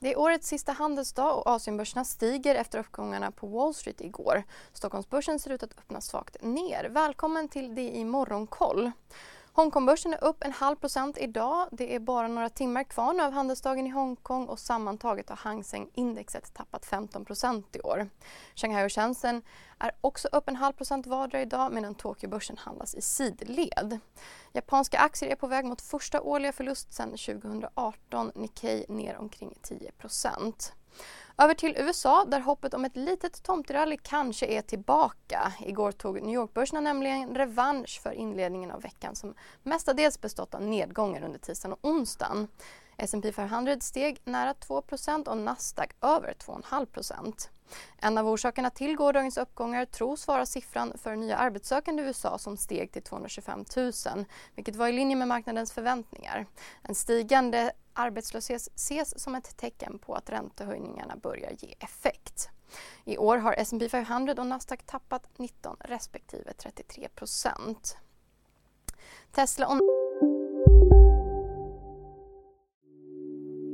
Det är årets sista handelsdag och Asienbörserna stiger efter uppgångarna på Wall Street igår. Stockholmsbörsen ser ut att öppna svagt ner. Välkommen till det i Morgonkoll. Hongkongbörsen är upp en halv procent idag. Det är bara några timmar kvar nu av handelsdagen i Hongkong och sammantaget har Hang Seng-indexet tappat 15 procent i år. Shanghai och Shenzhen är också upp en halv procent vardera idag medan Tokyobörsen handlas i sidled. Japanska aktier är på väg mot första årliga förlust sedan 2018. Nikkei ner omkring 10 procent. Över till USA där hoppet om ett litet tomterally kanske är tillbaka. Igår tog New York-börserna nämligen revansch för inledningen av veckan som mestadels bestått av nedgångar under tisdagen och onsdagen. S&P 500 steg nära 2% och Nasdaq över 2,5% En av orsakerna till gårdagens uppgångar tros vara siffran för nya arbetssökande i USA som steg till 225 000, vilket var i linje med marknadens förväntningar. En stigande arbetslöshet ses som ett tecken på att räntehöjningarna börjar ge effekt. I år har S&P 500 och Nasdaq tappat 19 respektive 33 Tesla och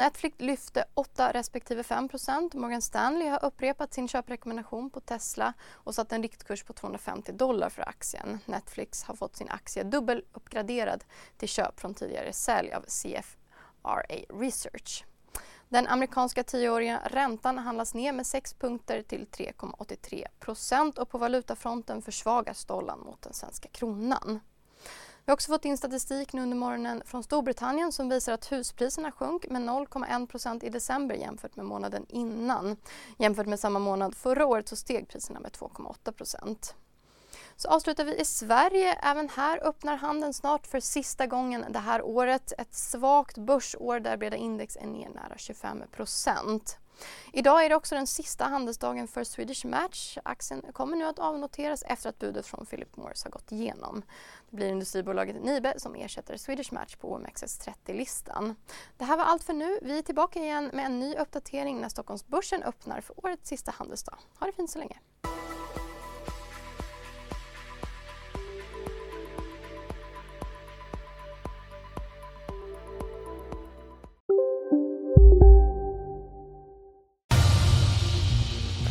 Netflix lyfte 8 respektive 5% Morgan Stanley har upprepat sin köprekommendation på Tesla och satt en riktkurs på 250 dollar för aktien. Netflix har fått sin aktie dubbeluppgraderad till köp från tidigare sälj av CFRA Research. Den amerikanska tioåriga räntan handlas ner med 6 punkter till 3,83% och på valutafronten försvagas dollarn mot den svenska kronan. Vi har också fått in statistik nu under morgonen från Storbritannien som visar att huspriserna sjönk med 0,1% i december jämfört med månaden innan. Jämfört med samma månad förra året så steg priserna med 2,8 så avslutar vi i Sverige. Även här öppnar handeln snart för sista gången det här året. Ett svagt börsår där breda index är ner nära 25% Idag är det också den sista handelsdagen för Swedish Match. Aktien kommer nu att avnoteras efter att budet från Philip Morris har gått igenom. Det blir industribolaget Nibe som ersätter Swedish Match på OMXS30-listan. Det här var allt för nu. Vi är tillbaka igen med en ny uppdatering när Stockholmsbörsen öppnar för årets sista handelsdag. Ha det fint så länge!